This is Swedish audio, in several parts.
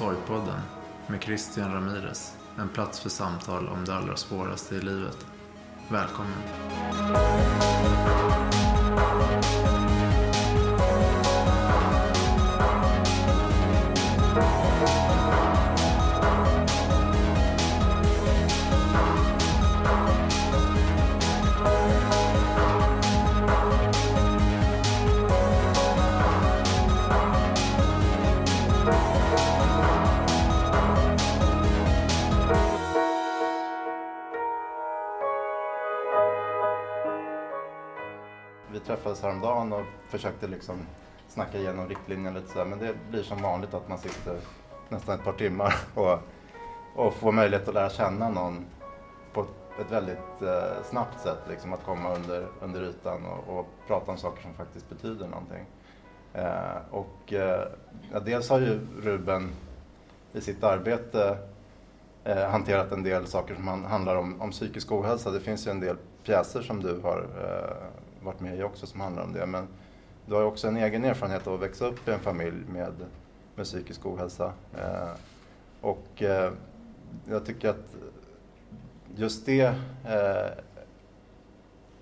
Sorgpodden med Christian Ramirez. En plats för samtal om det allra svåraste i livet. Välkommen! Vi träffades häromdagen och försökte liksom snacka igenom riktlinjerna lite sådär. Men det blir som vanligt att man sitter nästan ett par timmar och, och får möjlighet att lära känna någon på ett väldigt eh, snabbt sätt. Liksom att komma under, under ytan och, och prata om saker som faktiskt betyder någonting. Eh, och eh, ja, dels har ju Ruben i sitt arbete eh, hanterat en del saker som han, handlar om, om psykisk ohälsa. Det finns ju en del pjäser som du har eh, varit med i också som handlar om det. Men du har ju också en egen erfarenhet av att växa upp i en familj med, med psykisk ohälsa. Eh, och eh, jag tycker att just det eh,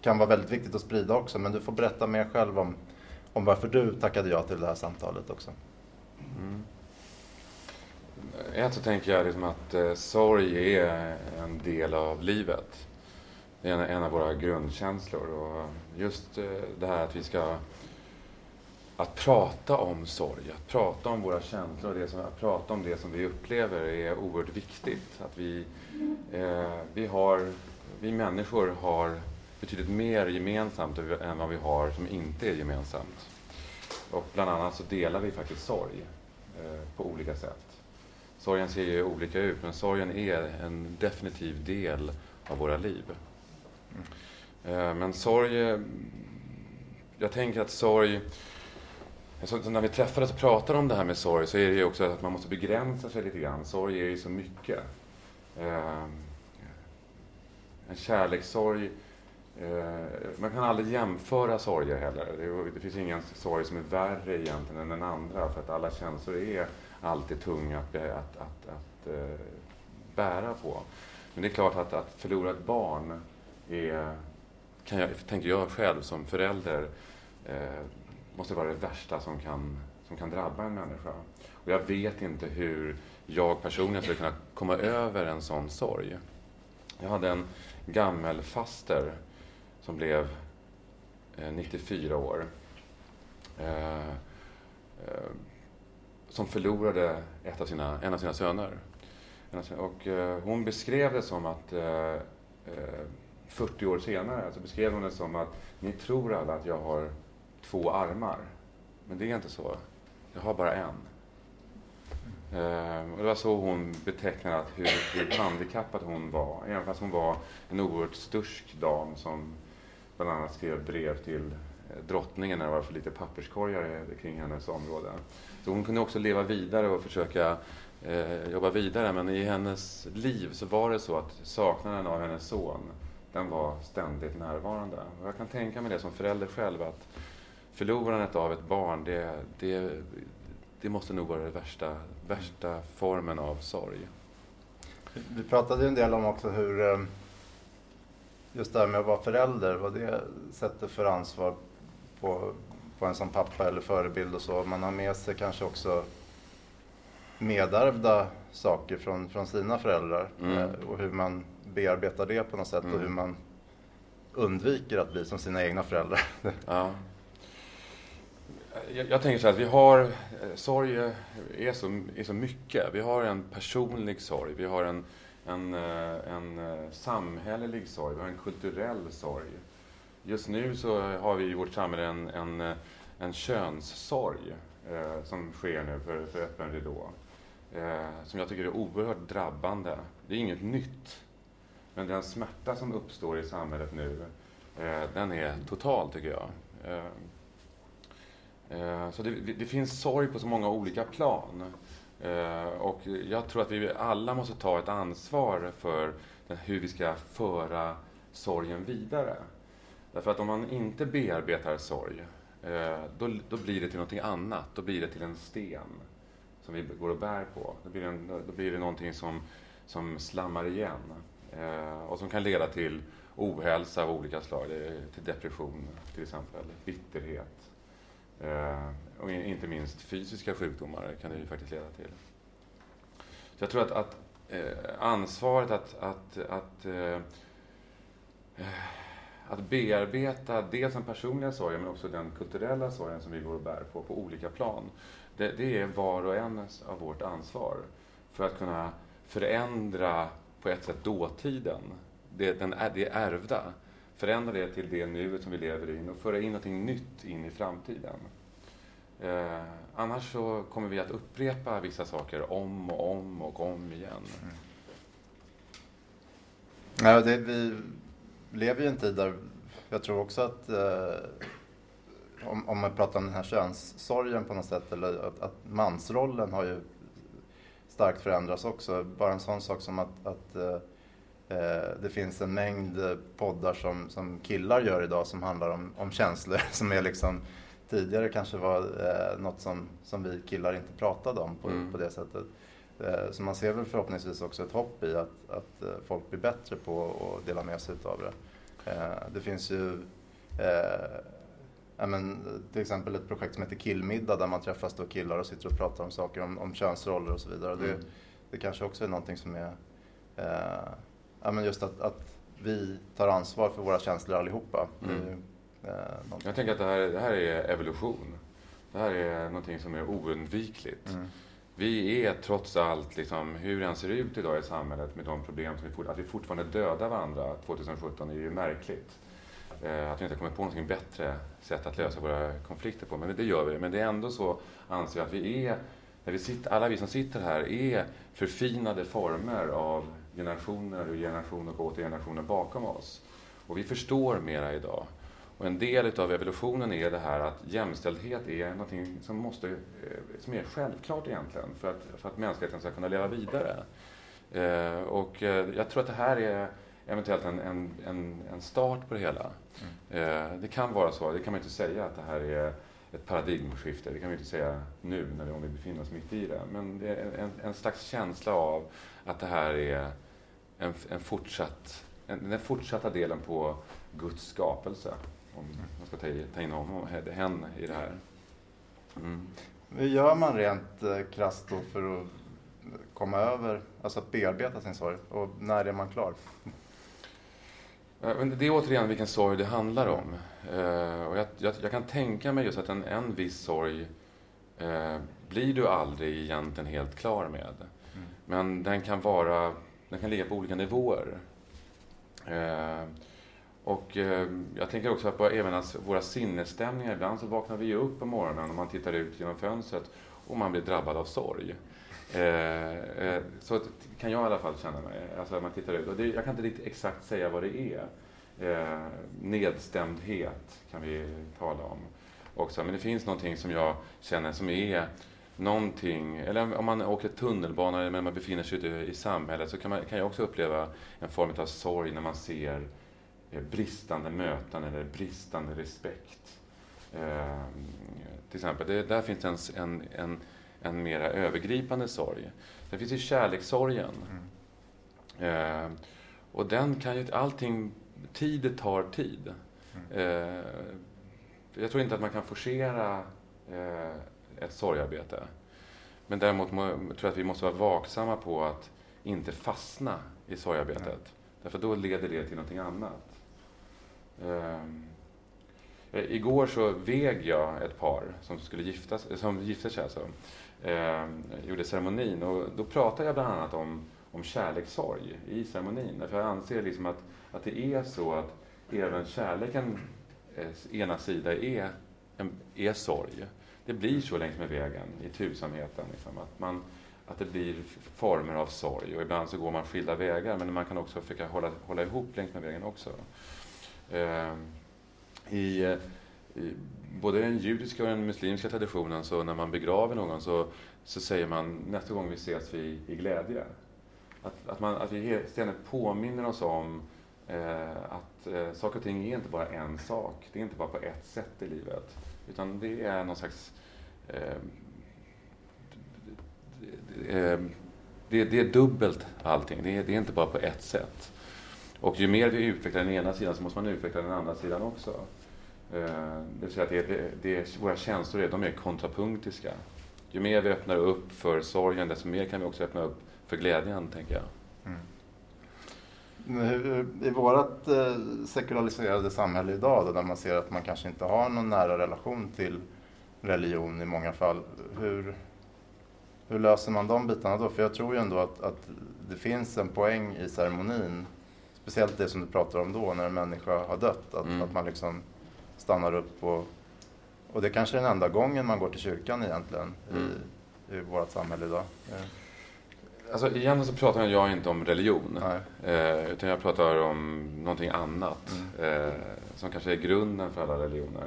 kan vara väldigt viktigt att sprida också. Men du får berätta mer själv om, om varför du tackade ja till det här samtalet också. Mm. Ett så tänker jag liksom att eh, sorg är en del av livet. Det är en, en av våra grundkänslor. Och just eh, det här att vi ska att prata om sorg, att prata om våra känslor, det som, att prata om det som vi upplever är oerhört viktigt. Att vi, eh, vi, har, vi människor har betydligt mer gemensamt än vad vi har som inte är gemensamt. Och bland annat så delar vi faktiskt sorg eh, på olika sätt. Sorgen ser ju olika ut, men sorgen är en definitiv del av våra liv. Eh, men sorg... Eh, jag tänker att sorg... Alltså, så när vi träffades och pratade om det här med sorg så är det ju också att man måste begränsa sig lite grann. Sorg är ju så mycket. Eh, en kärlekssorg... Man kan aldrig jämföra sorger heller. Det finns ingen sorg som är värre egentligen än den andra för att alla känslor är alltid tunga att, att, att, att bära på. Men det är klart att, att förlora ett barn är, kan jag, tänker jag själv som förälder, eh, måste vara det värsta som kan, som kan drabba en människa. Och jag vet inte hur jag personligen skulle kunna komma över en sån sorg. Jag hade en gammelfaster som blev eh, 94 år. Eh, eh, som förlorade ett av sina, en av sina söner. Och eh, hon beskrev det som att eh, eh, 40 år senare så beskrev hon det som att ni tror alla att jag har två armar. Men det är inte så. Jag har bara en. Ehm, och det var så hon betecknade att hur, hur handikappad hon var. Även fast hon var en oerhört stursk dam som bland annat skrev brev till eh, drottningen när det var för lite papperskorgar kring hennes område. Så hon kunde också leva vidare och försöka eh, jobba vidare. Men i hennes liv så var det så att saknaden av hennes son, den var ständigt närvarande. Och jag kan tänka mig det som förälder själv att förlorandet av ett barn, det, det, det måste nog vara den värsta, värsta formen av sorg. Vi pratade ju en del om också hur eh, just det här med att vara förälder, vad det sätter för ansvar på, på en som pappa eller förebild och så. Man har med sig kanske också medärvda saker från, från sina föräldrar Mm. eh, och hur man bearbetar det på något sätt och Mm. hur man undviker att bli som sina egna föräldrar. Ja. Jag, jag tänker så här att vi har, eh, sorg är så, är så mycket. Vi har en personlig sorg, vi har en, en, eh, en eh, samhällelig sorg, vi har en kulturell sorg. just nu så har vi i vårt samhälle en, en, en könssorg eh, som sker nu för, för öppen ridå. Eh, som jag tycker är oerhört drabbande. Det är inget nytt. Men den smärta som uppstår i samhället nu, eh, den är total tycker jag. Eh, eh, så det, det, finns sorg på så många olika plan. Eh, och jag tror att vi alla måste ta ett ansvar för hur vi ska föra sorgen vidare. Därför att om man inte bearbetar sorg, eh, då, då blir det till någonting annat. Då blir det till en sten som vi går och bär på. Då blir det, då blir det någonting som, som slammar igen Eh, och som kan leda till ohälsa av olika slag, till depression till exempel, bitterhet. Eh, och inte minst fysiska sjukdomar kan det ju faktiskt leda till. Så jag tror att, att eh, ansvaret att, att, att att bearbeta dels den personliga sorgen men också den kulturella sorgen som vi går och bär på, på olika plan. Det, det är var och en av vårt ansvar för att kunna förändra på ett sätt dåtiden, det, den, det ärvda. Förändra det till det nuet som vi lever i och föra in någonting nytt in i framtiden. Eh, annars så kommer vi att upprepa vissa saker om och om och om igen. Mm. Ja, det, vi lever ju i en tid där jag tror också att eh, om, om man pratar om den här könssorgen på något sätt, eller att, att mansrollen har ju starkt förändrats också. Bara en sån sak som att, att eh, eh det finns en mängd poddar som, som killar gör idag som handlar om, om känslor som är liksom tidigare kanske var eh, något som, som vi killar inte pratade om på, mm. på det sättet. Eh, så man ser väl förhoppningsvis också ett hopp i att, att eh, folk blir bättre på att dela med sig av det. Eh, det finns ju Ja, men, till exempel ett projekt som heter Killmiddag där man träffas då killar och sitter och pratar om saker, om, om könsroller och så vidare. Mm. Det, det kanske också är någonting som är, eh, ja, men just att, att vi tar ansvar för våra känslor allihopa. Mm. Är, eh, Jag tänker att det här, det här är evolution. Det här är någonting som är oundvikligt. Mm. Vi är trots allt, liksom, hur det än ser ut idag i samhället med de problem som vi fort, att vi fortfarande dödar varandra 2017 är ju märkligt. Eh, att vi inte har kommit på något bättre sätt att lösa våra konflikter på. Men det gör vi. Men det är ändå så, anser jag, att vi är, när vi sitter, alla vi som sitter här, är förfinade former av generationer och generationer och åter generationer bakom oss. Och vi förstår mera idag. Och en del av evolutionen är det här att jämställdhet är något som, måste, eh, som är självklart egentligen för att, för att mänskligheten ska kunna leva vidare. Eh, och jag tror att det här är eventuellt en, en, en, en start på det hela. Mm. det kan vara så, det kan man inte säga att det här är ett paradigmskifte, det kan vi inte säga nu när vi, om vi befinner oss mitt i det. Men det är en, en slags känsla av att det här är en, en fortsatt, en, den fortsatta delen på Guds skapelse om man ska ta in honom, hen i det här. Mm. Hur gör man rent eh, krasst då för att komma över, alltså att bearbeta sin sorg? Och när är man klar? Det är återigen vilken sorg det handlar om. Eh, och jag, jag, jag, kan tänka mig just att en, en viss sorg eh, blir du aldrig egentligen helt klar med. Mm. Men den kan vara, den kan ligga på olika nivåer. Eh, och eh, jag tänker också på även att våra sinnesstämningar. Ibland så vaknar vi upp på morgonen och man tittar ut genom fönstret och man blir drabbad av sorg. Eh, eh, så kan jag i alla fall känna mig. Alltså när man tittar ut. Och det, jag kan inte riktigt exakt säga vad det är. Eh, nedstämdhet kan vi tala om också. Men det finns någonting som jag känner som är någonting, eller om man åker tunnelbana eller man befinner sig ute i samhället så kan, man, kan jag också uppleva en form av sorg när man ser Eh, bristande möten eller bristande respekt. Eh, till exempel, det, där finns en, en, en, en mera övergripande sorg. Sen finns ju kärlekssorgen. Mm. Eh, och den kan ju, allting, tid tar tid. Mm. Eh, jag tror inte att man kan forcera eh, ett sorgarbete. Men däremot må, tror jag att vi måste vara vaksamma på att inte fastna i sorgarbetet. Mm. Därför då leder det till någonting annat. Eh, igår så väg jag ett par som skulle gifta, som gifte sig. Alltså. Eh, gjorde ceremonin och då pratade jag bland annat om, om kärlekssorg i ceremonin. För jag anser liksom att, att det är så att även kärleken eh, ena sida är, en, är sorg. Det blir så längs med vägen i tusamheten. Liksom, att, man, att det blir former av sorg och ibland så går man skilda vägar men man kan också försöka hålla, hålla ihop längs med vägen också. Ehm, eh, i, i, både den judiska och den muslimska traditionen så när man begraver någon så, så säger man nästa gång vi ses vi i glädje. Att, att, man, att vi ständigt påminner oss om eh, att eh, saker och ting är inte bara en sak. Det är inte bara på ett sätt i livet. Utan det är någon slags... Eh, det, eh, det, det, är dubbelt allting. Det det är inte bara på ett sätt. Och ju mer vi utvecklar den ena sidan så måste man utveckla den andra sidan också. Eh, det vill säga att det, det, det, våra känslor är, de är kontrapunktiska. Ju mer vi öppnar upp för sorgen, desto mer kan vi också öppna upp för glädjen, tänker jag. Mm. I vårt eh, sekulariserade samhälle idag, då, där man ser att man kanske inte har någon nära relation till religion i många fall, hur, hur löser man de bitarna då? För jag tror ju ändå att, att det finns en poäng i ceremonin, speciellt det som du pratar om då, när en människa har dött, att, mm. att man liksom stannar upp och, och det kanske är den enda gången man går till kyrkan egentligen mm. i, i vårt samhälle idag. Alltså egentligen så pratar jag inte om religion. Eh, utan jag pratar om någonting annat. Mm. Eh, som kanske är grunden för alla religioner.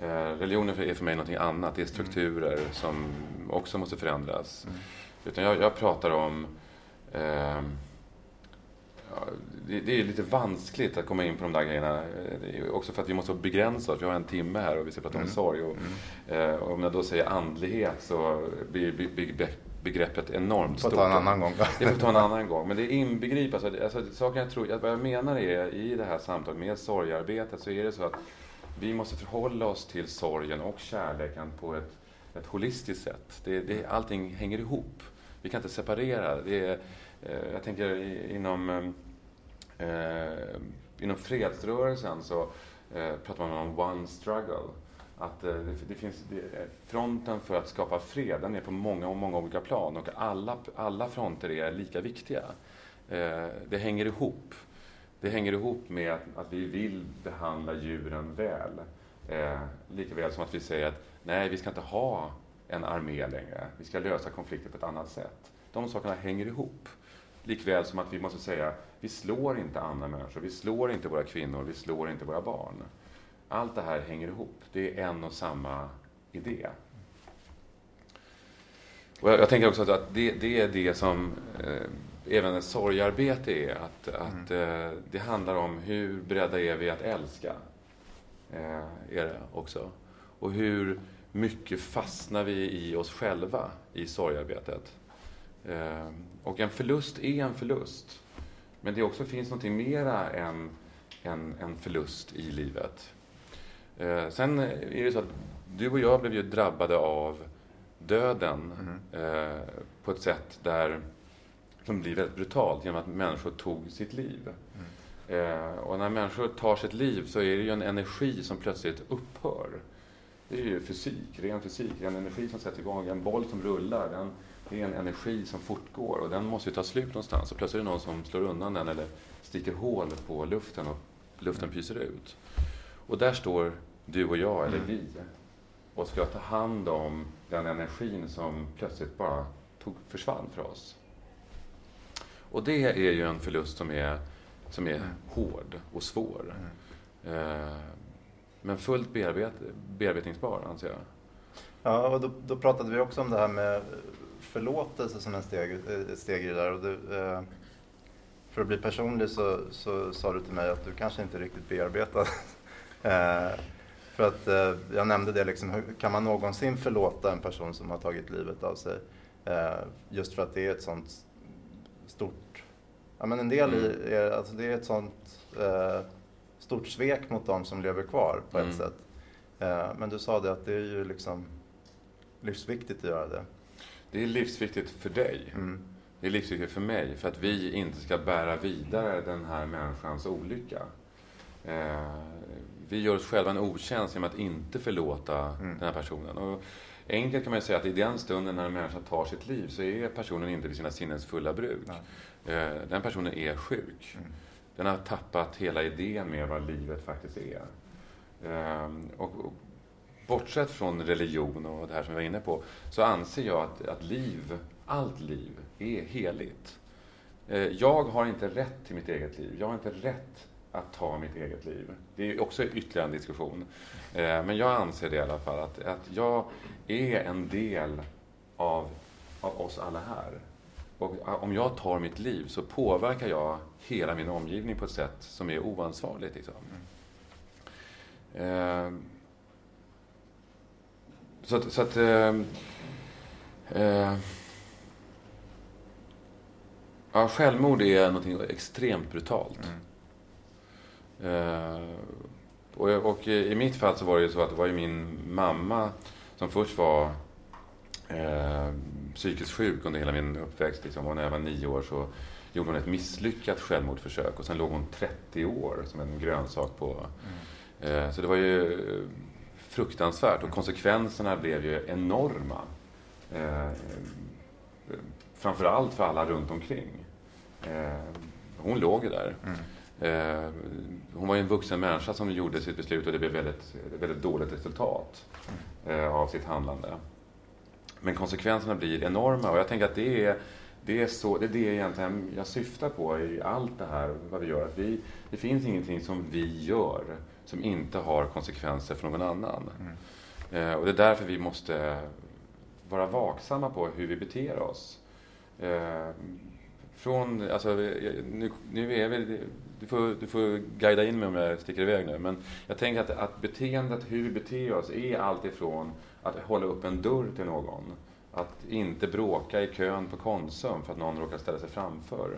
Eh, religioner är för mig någonting annat. Det är strukturer mm. som också måste förändras. Mm. Utan jag, jag, pratar om eh, det, det, är lite vanskligt att komma in på de där grejerna. också för att vi måste begränsa oss. Vi har en timme här och vi ska prata mm. om sorg. Och, mm. eh, och om jag då säger andlighet så blir, blir, blir begreppet enormt stort. Får ta en annan gång. Det får ta en annan gång. Men det inbegriper, alltså, alltså saken jag tror, vad jag menar är i det här samtalet med sorgarbetet så är det så att vi måste förhålla oss till sorgen och kärleken på ett, ett holistiskt sätt. Det, det, allting hänger ihop. Vi kan inte separera. Det är, Eh, jag tänker inom, eh, inom fredsrörelsen så eh, pratar man om one struggle att eh, det, finns fronten för att skapa fred, den är på många, många olika plan och alla, alla fronter är lika viktiga. Eh, det hänger ihop. Det hänger ihop med att, vi vill behandla djuren väl. Eh, lika väl som att vi säger att nej, vi ska inte ha en armé längre. Vi ska lösa konflikter på ett annat sätt. De sakerna hänger ihop. Likväl som att vi måste säga, vi slår inte andra människor, vi slår inte våra kvinnor, vi slår inte våra barn. Allt det här hänger ihop. Det är en och samma idé. Och jag, jag tänker också att det, det är det som eh, även ett sorgarbete är. Att, mm. att eh, det handlar om hur beredda är vi att älska? Eh, är det också. Och hur mycket fastnar vi i oss själva i sorgarbetet? Eh, och en förlust är en förlust. Men det också finns något mera än en, en förlust i livet. Eh, sen är det så att du och jag blev ju drabbade av döden mm. på ett sätt där som blir väldigt brutalt genom att människor tog sitt liv. Mm. Eh, och när människor tar sitt liv så är det ju en energi som plötsligt upphör. Det är ju fysik, ren fysik, en energi som sätter igång, en boll som rullar. Den, det är en energi som fortgår och den måste ju ta slut någonstans. Och plötsligt är det någon som slår undan den eller sticker hål på luften och luften pyser ut. Och där står du och jag, eller vi, och ska ta hand om den energin som plötsligt bara tog, försvann för oss. Och det är ju en förlust som är, som är hård och svår. Eh, men fullt bearbet, bearbetningsbar, anser jag. Ja, och då, då, pratade vi också om det här med förlåtelse som en steg, ett steg i det där. Och du, eh, för att bli personlig så, så sa du till mig att du kanske inte riktigt bearbetar eh, för att eh, jag nämnde det, liksom, hur, kan man någonsin förlåta en person som har tagit livet av sig? Just för att det är ett sånt stort, ja men en del mm. i, är, alltså det är ett sånt stort svek mot de som lever kvar på mm. ett sätt. Eh, men du sa det att det är ju liksom livsviktigt att göra det. Det är livsviktigt för dig. Mm. Det är livsviktigt för mig för att vi inte ska bära vidare den här människans olycka. Eh, vi gör oss själva en otjänst genom att inte förlåta mm. den här personen. Och enkelt kan man säga att i den stunden när en människa tar sitt liv så är personen inte vid sina sinnens fulla bruk. Eh, den personen är sjuk. Mm. Den har tappat hela idén med vad livet faktiskt är. Ehm, och, och bortsett från religion och det här som vi var inne på, så anser jag att, att liv, allt liv, är heligt. Eh, jag har inte rätt till mitt eget liv. Jag har inte rätt att ta mitt eget liv. Det är också ytterligare en diskussion. Eh, men jag anser det i alla fall, att, att jag är en del av, av oss alla här. Och om jag tar mitt liv så påverkar jag hela min omgivning på ett sätt som är oansvarigt. Liksom. Så att, så att eh, eh, ja, självmord är något extremt brutalt. Mm. Eh, och, och, i mitt fall så var det ju så att det var ju min mamma som först var eh, psykiskt sjuk under hela min uppväxt. Liksom. Och när jag var nio år så gjorde hon ett misslyckat självmordsförsök och sen låg hon 30 år som en grönsak på. Mm. Eh, så det var ju fruktansvärt och konsekvenserna blev ju enorma. Eh, framförallt för alla runt omkring. Eh, hon låg ju där. Mm. Eh, hon var ju en vuxen människa som gjorde sitt beslut och det blev väldigt, väldigt dåligt resultat eh, av sitt handlande. Men konsekvenserna blir enorma och jag tänker att det är det är, så, det är det egentligen jag syftar på i allt det här, vad vi gör. Att vi, det finns ingenting som vi gör som inte har konsekvenser för någon annan. Mm. Eh, och det är därför vi måste vara vaksamma på hur vi beter oss. Eh, från, alltså, nu, nu är vi, du, får, du får guida in mig om jag sticker iväg nu, men jag tänker att, att beteendet, hur vi beter oss, är alltifrån att hålla upp en dörr till någon, att inte bråka i kön på Konsum för att någon råkar ställa sig framför,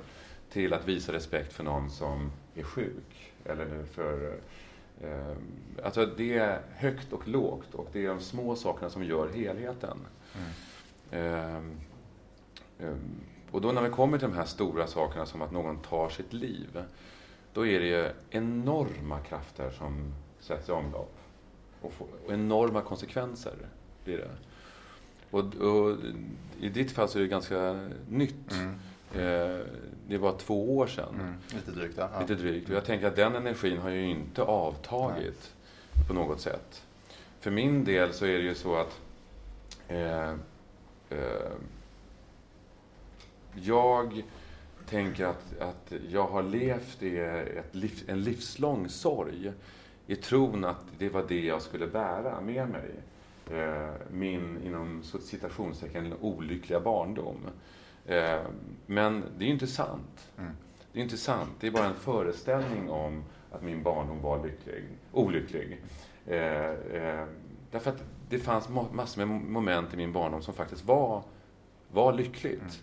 till att visa respekt för någon som är sjuk, eller för Eh, Eh, alltså det är högt och lågt och det är de små sakerna som gör helheten. Mm. Och då när vi kommer till de här stora sakerna som att någon tar sitt liv, då är det ju enorma krafter som sätts i omlopp. Och, får, och enorma konsekvenser blir det. Och, och, i ditt fall så är det ganska nytt. Mm. Eh, det var två år sedan. Mm, lite drygt, ja. Lite drygt. Och jag tänker att den energin har ju inte avtagit Nej. på något sätt. För min del så är det ju så att eh, eh, jag tänker att, att jag har levt i ett liv, en livslång sorg i tron att det var det jag skulle bära med mig. Eh, min, inom citationstecken, olyckliga barndom. Eh, men det är ju inte sant. Mm. Det är inte sant. Det är bara en föreställning om att min barndom var lycklig, olycklig. Eh, eh, därför att det fanns massor med moment i min barndom som faktiskt var, var lyckligt.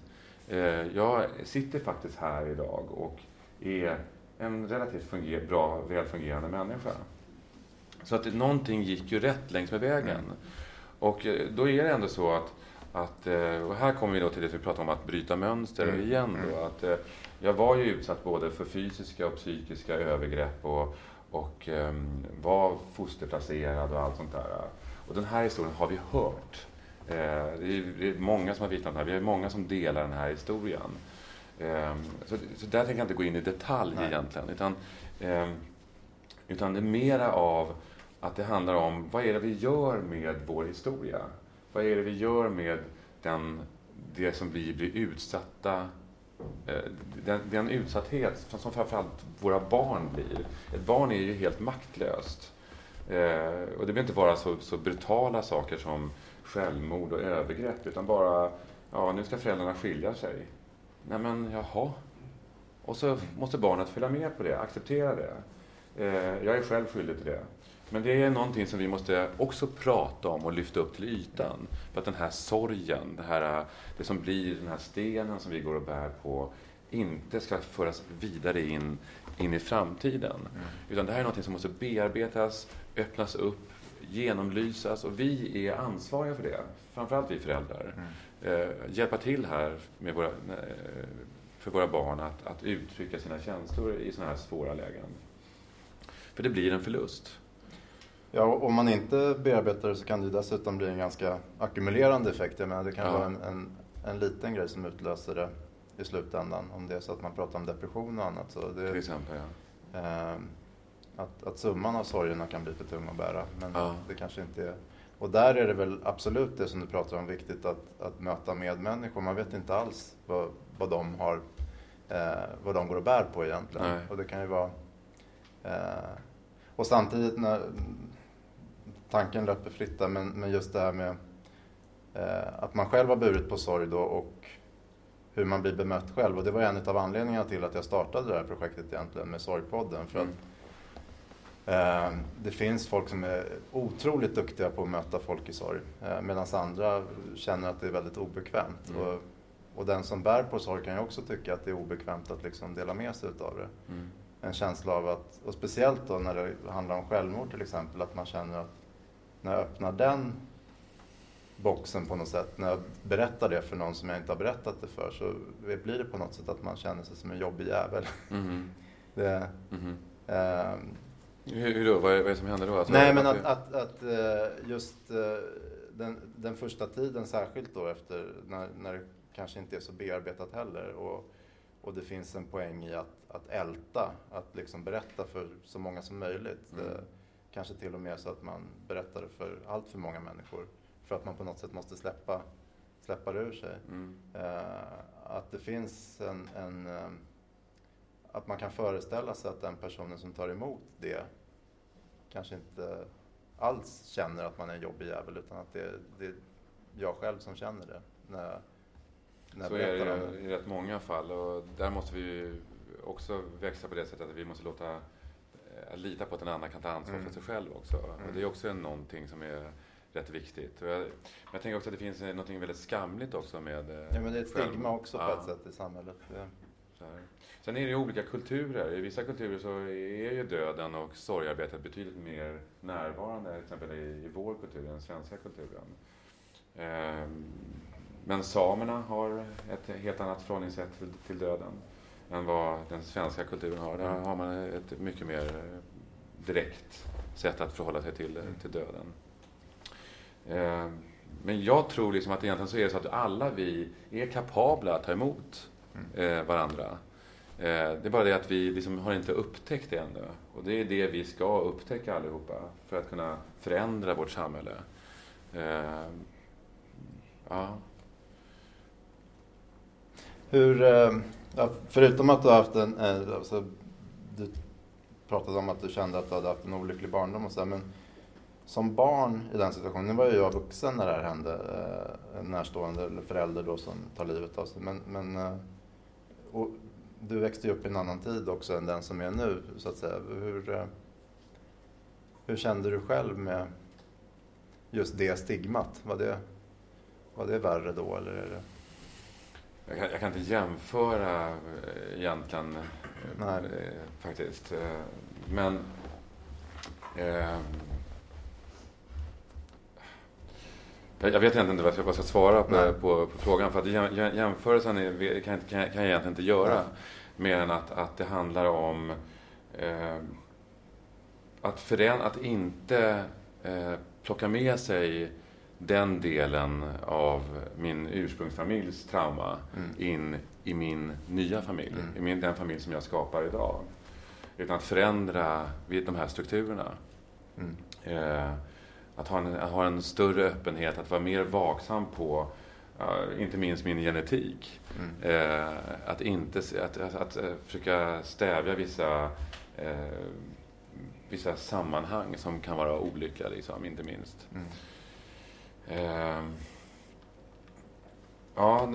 Mm. jag sitter faktiskt här idag och är en relativt funger bra, välfungerande människa. Så att någonting gick ju rätt längs med vägen. Mm. Och då är det ändå så att att, eh, här kommer vi då till det vi pratade om att bryta mönster mm. igen. Då, mm. att, eh, jag var ju utsatt både för fysiska och psykiska övergrepp och, och um, var fosterplacerad och allt sånt där. Och den här historien har vi hört. Eh, det, är, det, är, många som har vittnat om det här. Vi är många som delar den här historien. Eh, så, så där tänker jag inte gå in i detalj Nej. egentligen. Utan, eh, utan det är mera av att det handlar om vad är det vi gör med vår historia? Vad är det vi gör med den, det som vi blir utsatta eh, den, den utsatthet som framförallt våra barn blir. Ett barn är ju helt maktlöst. Eh, och det behöver inte vara så, så, brutala saker som självmord och övergrepp, utan bara, ja, nu ska föräldrarna skilja sig. Nej men, jaha. Och så måste barnet följa med på det, acceptera det. Eh, jag är själv skyldig till det. Men det är någonting som vi måste också prata om och lyfta upp till ytan. För att den här sorgen, det, här, det som blir den här stenen som vi går och bär på, inte ska föras vidare in, in i framtiden. Mm. Utan det här är någonting som måste bearbetas, öppnas upp, genomlysas och vi är ansvariga för det. Framförallt vi föräldrar. Mm. Eh, hjälpa till här med våra, eh, för våra barn att, att uttrycka sina känslor i sådana här svåra lägen. För det blir en förlust. Ja, om man inte bearbetar det så kan det dessutom bli en ganska ackumulerande effekt. Jag menar, det kan ja. vara en, en, en, liten grej som utlöser det i slutändan. Om det är så att man pratar om depression och annat. Så det, Till exempel, ja. eh, att, att summan av sorgerna kan bli för tung att bära. Men Ja. det kanske inte är... Och där är det väl absolut det som du pratar om, viktigt att, att möta medmänniskor. Man vet inte alls vad, vad de har, eh, vad de går och bär på egentligen. Nej. Och det kan ju vara... Eh, och samtidigt när tanken löper fritt där, men, men just det här med eh, att man själv har burit på sorg då och hur man blir bemött själv. Och det var en av anledningarna till att jag startade det här projektet egentligen med Sorgpodden. För att eh, det finns folk som är otroligt duktiga på att möta folk i sorg. Eh, Medan andra känner att det är väldigt obekvämt. Mm. Och, och den som bär på sorg kan ju också tycka att det är obekvämt att liksom dela med sig utav det. Mm. En känsla av att, och speciellt då när det handlar om självmord till exempel, att man känner att när jag öppnar den boxen på något sätt, när jag berättar det för någon som jag inte har berättat det för, så blir det på något sätt att man känner sig som en jobbig jävel. Mhm. Det, Mhm. eh, Hur, hur då? Vad är, vad är det som händer då? Alltså, nej, men att, att, att eh, just eh, den, den första tiden särskilt då efter, när, när det kanske inte är så bearbetat heller och, och det finns en poäng i att, att älta, att liksom berätta för så många som möjligt. Mm. Kanske till och med så att man berättar det för allt för många människor. För att man på något sätt måste släppa, släppa det ur sig. Mm. Eh, att det finns en, en eh, att man kan föreställa sig att den personen som tar emot det kanske inte alls känner att man är en jobbig jävel utan att det, det är jag själv som känner det. När, när Så är det i rätt många fall och där måste vi också växa på det sättet att vi måste låta eh, lita på att den andra kan ta ansvar Mm. för sig själv också. Och Mm. det är också någonting som är rätt viktigt. Och jag, men jag tänker också att det finns något väldigt skamligt också med eh, Ja, men det är ett själv- stigma också på Ja. ett sätt i samhället. Så här. Sen är det ju olika kulturer. I vissa kulturer så är ju döden och sorgarbetet betydligt mer närvarande, till exempel i, i vår kultur, den svenska kulturen. Ehm, men samerna har ett helt annat förhållningssätt till, till döden än vad den svenska kulturen har. Där har man ett mycket mer eh, direkt sätt att förhålla sig till, till döden. Ehm, men jag tror liksom att egentligen så är det så att alla vi är kapabla att ta emot eh, varandra. Eh, det är bara det att vi liksom har inte upptäckt det ännu. Och det är det vi ska upptäcka allihopa för att kunna förändra vårt samhälle. Eh, ja. Hur, eh, ja, förutom att du har haft en, alltså, du pratade om att du kände att du hade haft en olycklig barndom och så, men som barn i den situationen, nu var ju jag vuxen när det här hände, eh, en närstående eller förälder då som tar livet av sig, men, men eh, och du växte ju upp i en annan tid också än den som är nu, så att säga. Hur, eh, hur kände du själv med just det stigmat? Var det, var det värre då eller är det? Jag, kan, jag kan inte jämföra eh, egentligen eh, Nej. faktiskt. Eh, men eh, jag vet egentligen inte vad jag ska, svara på, på, på frågan. För att jäm, jäm- jämförelsen är, kan, kan jag egentligen inte göra. Nej. Mer än att, att det handlar om eh, att, förän, att inte eh, plocka med sig den delen av min ursprungsfamiljs trauma Mm. in i min nya familj, Mm. i min, den familj som jag skapar idag. Utan att förändra vid de här strukturerna. Mm. Eh, att, ha en, att ha en större öppenhet, att vara mer vaksam på ja, inte minst min genetik. Mm. Eh, att inte att, att, att eh, försöka stävja vissa, vissa sammanhang som kan vara olyckliga, liksom, inte minst. Mm. Eh, ja,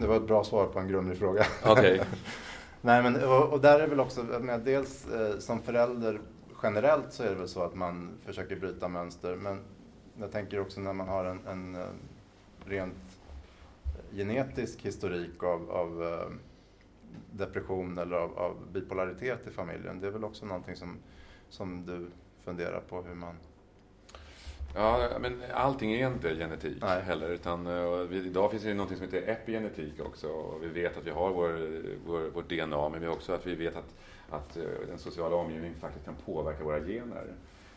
Det var ett bra svar på en grundlig fråga. okej. Nej, men, och, och där är väl också, menar, dels eh, som förälder generellt så är det väl så att man försöker bryta mönster. Men jag tänker också när man har en, en eh, rent genetisk historik av, av eh, depression eller av, av bipolaritet i familjen. Det är väl också någonting som, som du funderar på hur man... Ja, men allting är inte genetik Nej. heller. Utan, eh, vi, idag finns det något som heter epigenetik också. Och vi vet att vi har vår, vår, vårt DNA, men vi också att vi vet att, att eh, den sociala omgivningen faktiskt kan påverka våra gener.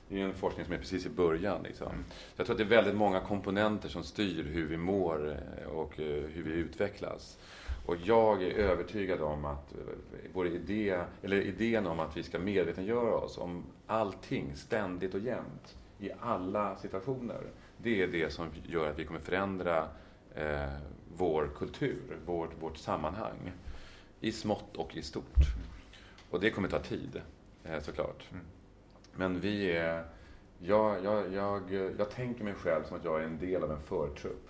Det är en forskning som är precis i början. Liksom. Mm. Jag tror att det är väldigt många komponenter som styr hur vi mår eh, och hur vi utvecklas. Och jag är övertygad om att vår idé, eller idén om att vi ska medvetengöra oss om allting ständigt och jämt i alla situationer. Det är det som gör att vi kommer förändra eh, vår kultur, vårt, vårt sammanhang. I smått och i stort. Och det kommer ta tid, eh, såklart. Mm. Men vi är... Jag, jag, jag, jag tänker mig själv som att jag är en del av en förtrupp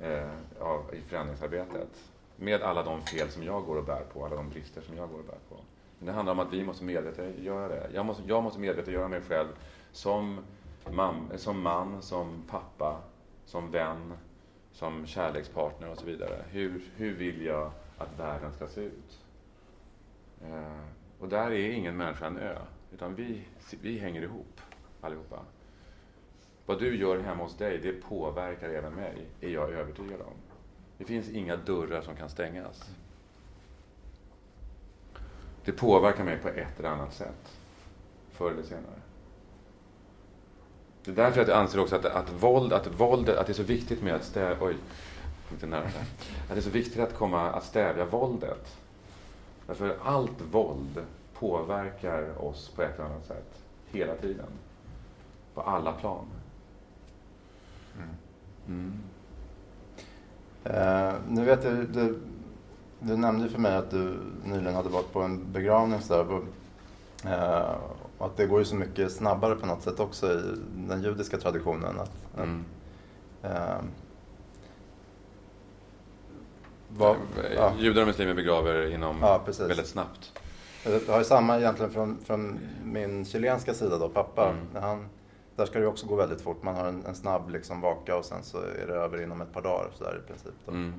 eh, av, i förändringsarbetet. Med alla de fel som jag går och bär på, alla de brister som jag går och bär på. Men det handlar om att vi måste medvetengöra det. Jag måste, jag måste medvetengöra mig själv som, mam, som man, som pappa, som vän, som kärlekspartner och så vidare. Hur, hur vill jag att världen ska se ut? Eh, och där är ingen människa en ö, utan vi, vi hänger ihop allihopa. Vad du gör hemma hos dig, det påverkar även mig, är jag övertygad om. Det finns inga dörrar som kan stängas. Det påverkar mig på ett eller annat sätt, förr eller senare. Det är därför jag anser också att, att, våld, att, våld, att det är så viktigt med att stävja... Oj, inte nära där. Att det är så viktigt att, komma, att stävja våldet. Därför allt våld påverkar oss på ett eller annat sätt. Hela tiden. På alla plan. Mm. Mm. Uh, nu vet jag, du, du nämnde för mig att du nyligen hade varit på en begravning. Så där, uh, eh, och att det går ju så mycket snabbare på något sätt också i den judiska traditionen. Att, mm. uh, vad, ja. Judar och muslimer begraver inom ja, väldigt snabbt. Jag har ju samma egentligen från, från min chilenska sida då, pappa. Mm. Han, där ska det också gå väldigt fort. Man har en, en snabb liksom vaka och sen så är det över inom ett par dagar så där i princip. Mm.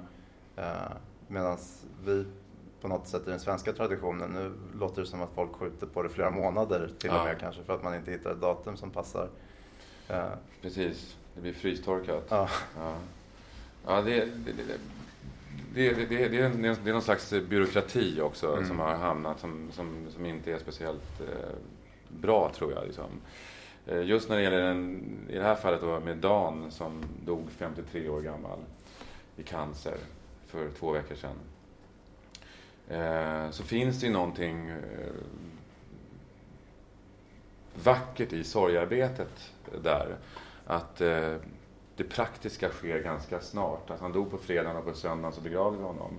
Uh, Medan vi på något sätt i den svenska traditionen, nu låter det som att folk skjuter på det flera månader till ja. och med kanske för att man inte hittar ett datum som passar. Uh, Precis, det blir frystorkat. Ja. ja. ja det, det, det, det, det, det, det, är en, det är någon slags byråkrati också mm. som har hamnat som, som, som inte är speciellt eh, bra tror jag. Liksom. Eh, just när det gäller den, i det här fallet då med Dan som dog 53 år gammal i cancer för två veckor sedan. Eh, så finns det ju någonting eh, vackert i sorgarbetet där. Att eh, det praktiska sker ganska snart. Alltså han dog på fredagen och på söndagen så begravde vi honom.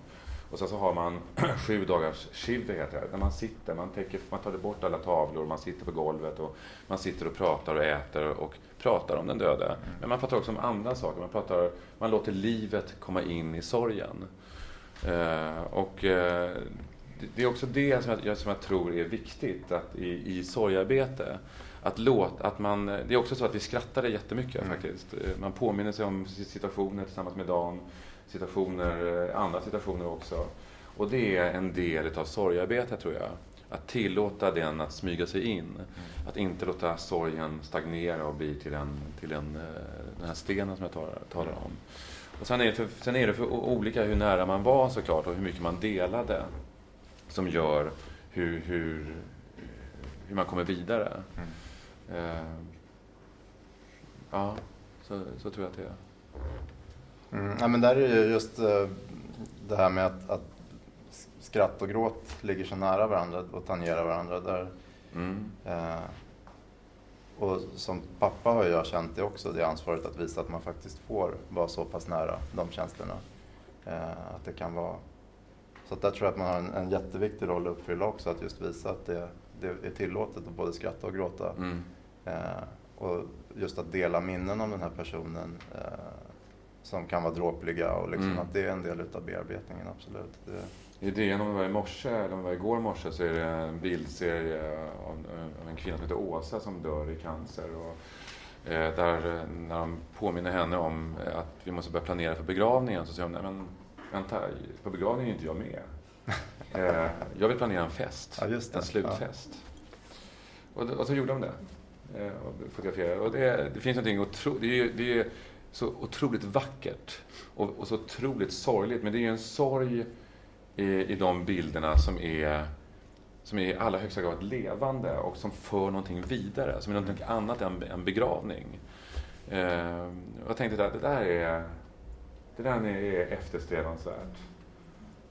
Och sen så har man sju dagars shiv, heter det, där man sitter, man, täcker, man tar bort alla tavlor, man sitter på golvet och man sitter och pratar och äter och pratar om den döde. Mm. Men man pratar också om andra saker, man, pratar, man låter livet komma in i sorgen. Eh, och eh, det är också det som jag, som jag tror är viktigt att i, i sorgarbete att låta, att man, det är också så att vi skrattade jättemycket mm. faktiskt. Man påminner sig om situationer tillsammans med Dan, situationer, andra situationer också. Och det är en del av sorgearbetet tror jag. Att tillåta den att smyga sig in. Mm. Att inte låta sorgen stagnera och bli till, en, till en, eh, den här stenen som jag talar, talar om. Och sen är, det för, sen är det för olika hur nära man var såklart och hur mycket man delade. Som gör hur, hur, hur man kommer vidare. Mm. Eh, ja, så, så tror jag att det är. Mm, ja, men där är ju just eh, det här med att, att, skratt och gråt ligger så nära varandra och tangerar varandra. Där, mm. eh, och som pappa har jag känt det också, det ansvaret att visa att man faktiskt får vara så pass nära de känslorna. Eh, att det kan vara... Så där tror jag att man har en, en jätteviktig roll att uppfylla också, att just visa att det, det är tillåtet att både skratta och gråta. Mm. Eh, och just att dela minnen om den här personen eh, som kan vara dråpliga och liksom mm. att det är en del utav bearbetningen, absolut. Det... I DN, om det var i morse, eller om det var igår morse, så är det en bildserie av, av en kvinna som heter Åsa som dör i cancer. Och, eh, där när de påminner henne om att vi måste börja planera för begravningen så säger hon, nej men vänta, på begravningen är inte jag med. eh, jag vill planera en fest, ja, en slutfest. Ja. Och, och så gjorde de det. Eh, och fotograferar. Och det, det finns någonting otroligt, det, är, det är så otroligt vackert och, och, så otroligt sorgligt. Men det är en sorg i, i de bilderna som är som är i allra högsta grad levande och som för någonting vidare, som är någonting annat än än begravning. Eh, jag tänkte att det där är, det där är eftersträvansvärt.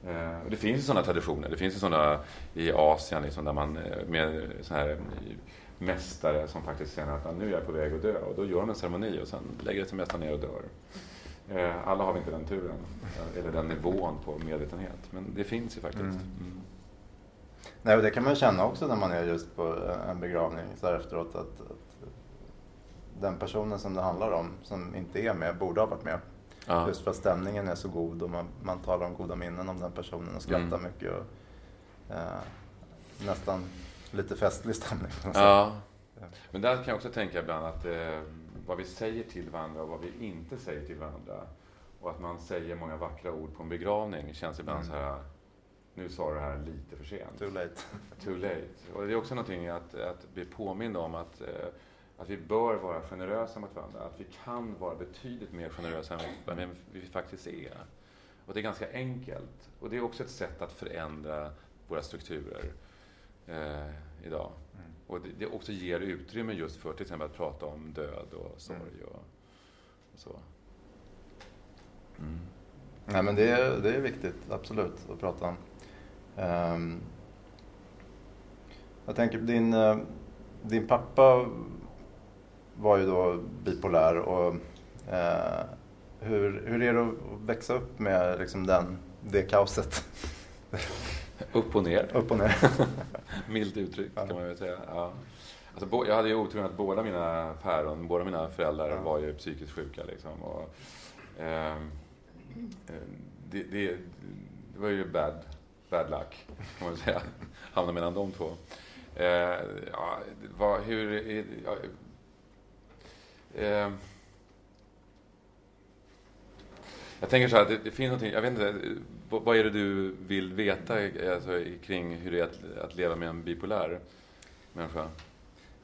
Eh, och det finns ju sådana traditioner. Det finns ju sådana i Asien liksom, där man eh, med så här eh, mästare som faktiskt känner att ah, nu är jag på väg att dö och då gör de en ceremoni och sen lägger sig mästaren ner och dör. Eh, alla har vi inte den turen eh, eller den nivån på medvetenhet men det finns ju faktiskt. Mm. Mm. Nej, och det kan man känna också när man är just på en begravning så här efteråt. Att, att den personen som det handlar om, som inte är med, borde ha varit med. Ja. Just för att stämningen är så god och man, man talar om goda minnen om den personen och skrattar Mm. mycket. Och, eh, nästan lite festlig stämning. Ja. Men där kan jag också tänka ibland att eh, vad vi säger till varandra och vad vi inte säger till varandra. Och att man säger många vackra ord på en begravning känns ibland Mm. så här, nu sa du det här lite för sent. Too late. Too late. Och det är också någonting att, att bli påmind om att, eh, att vi bör vara generösa mot varandra. Att vi kan vara betydligt mer generösa än vad vi, vi faktiskt är. Och det är ganska enkelt. Och det är också ett sätt att förändra våra strukturer eh, idag. Mm. Och det, det också ger utrymme just för till exempel att prata om död och sorg och, och så. Mm. Nej men det är, det är viktigt, absolut, att prata om. Ehm, jag tänker, din, eh, din pappa var ju då bipolär och eh, hur, hur är det att växa upp med liksom den, det kaoset? Upp och ner. Upp och ner. Milt uttryckt kan man väl säga. Ja. Alltså, jag hade ju oturen att båda mina päron, båda mina föräldrar Ja. var ju psykiskt sjuka. Liksom, och, ehm, eh, det, det, det var ju bad, bad luck, kan man säga. Hamna mellan de två. Eh, ja, vad, hur... eh, jag tänker så här, det, det finns någonting, jag vet inte, vad, vad är det du vill veta alltså, kring hur det är att, att leva med en bipolär människa?